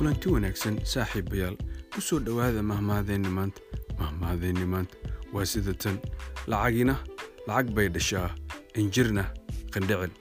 kulanti wanaagsan saaxiibayaal ku soo dhowaada mahmaadeenni maanta mahmaadeenni maanta. Waa sida tan lacagina lacag bay dhashaa injirna qandhicin.